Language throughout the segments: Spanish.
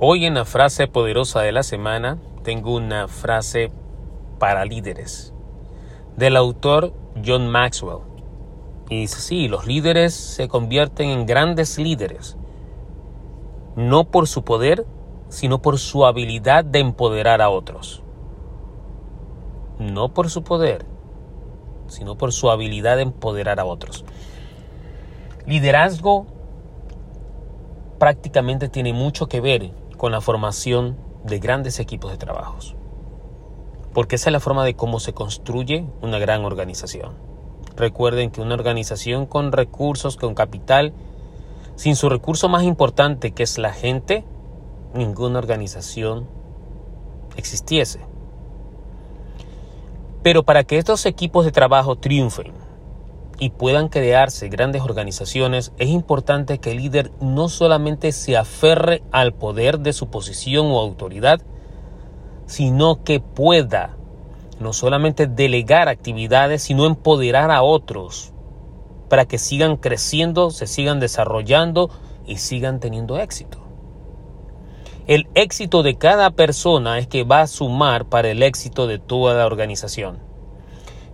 Hoy en la frase poderosa de la semana tengo una frase para líderes del autor John Maxwell. Y dice, sí, los líderes se convierten en grandes líderes, no por su poder, sino por su habilidad de empoderar a otros. No por su poder, sino por su habilidad de empoderar a otros. Liderazgo prácticamente tiene mucho que ver con la formación de grandes equipos de trabajos. Porque esa es la forma de cómo se construye una gran organización. Recuerden que una organización con recursos, con capital, sin su recurso más importante que es la gente, ninguna organización existiese. Pero para que estos equipos de trabajo triunfen, y puedan crearse grandes organizaciones, es importante que el líder no solamente se aferre al poder de su posición o autoridad, sino que pueda no solamente delegar actividades, sino empoderar a otros para que sigan creciendo, se sigan desarrollando y sigan teniendo éxito. El éxito de cada persona es que va a sumar para el éxito de toda la organización.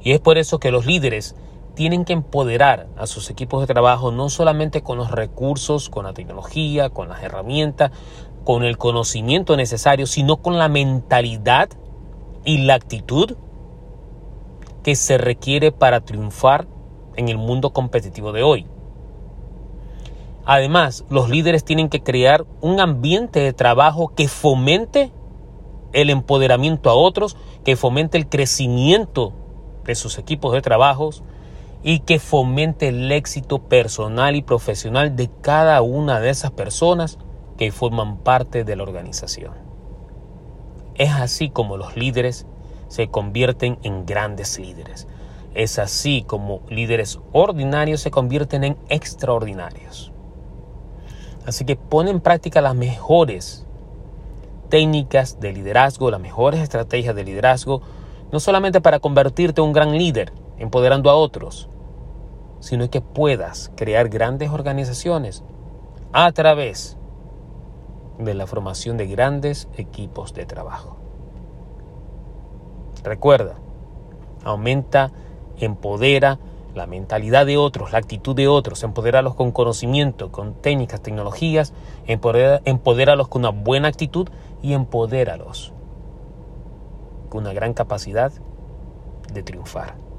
Y es por eso que los líderes tienen que empoderar a sus equipos de trabajo no solamente con los recursos, con la tecnología, con las herramientas, con el conocimiento necesario, sino con la mentalidad y la actitud que se requiere para triunfar en el mundo competitivo de hoy. Además, los líderes tienen que crear un ambiente de trabajo que fomente el empoderamiento a otros, que fomente el crecimiento de sus equipos de trabajo, y que fomente el éxito personal y profesional de cada una de esas personas que forman parte de la organización. Es así como los líderes se convierten en grandes líderes. Es así como líderes ordinarios se convierten en extraordinarios. Así que pon en práctica las mejores técnicas de liderazgo, las mejores estrategias de liderazgo, no solamente para convertirte en un gran líder, empoderando a otros, sino que puedas crear grandes organizaciones a través de la formación de grandes equipos de trabajo. Recuerda, aumenta, empodera la mentalidad de otros, la actitud de otros, empodéralos con conocimiento, con técnicas, tecnologías, empodéralos con una buena actitud y empodéralos con una gran capacidad de triunfar.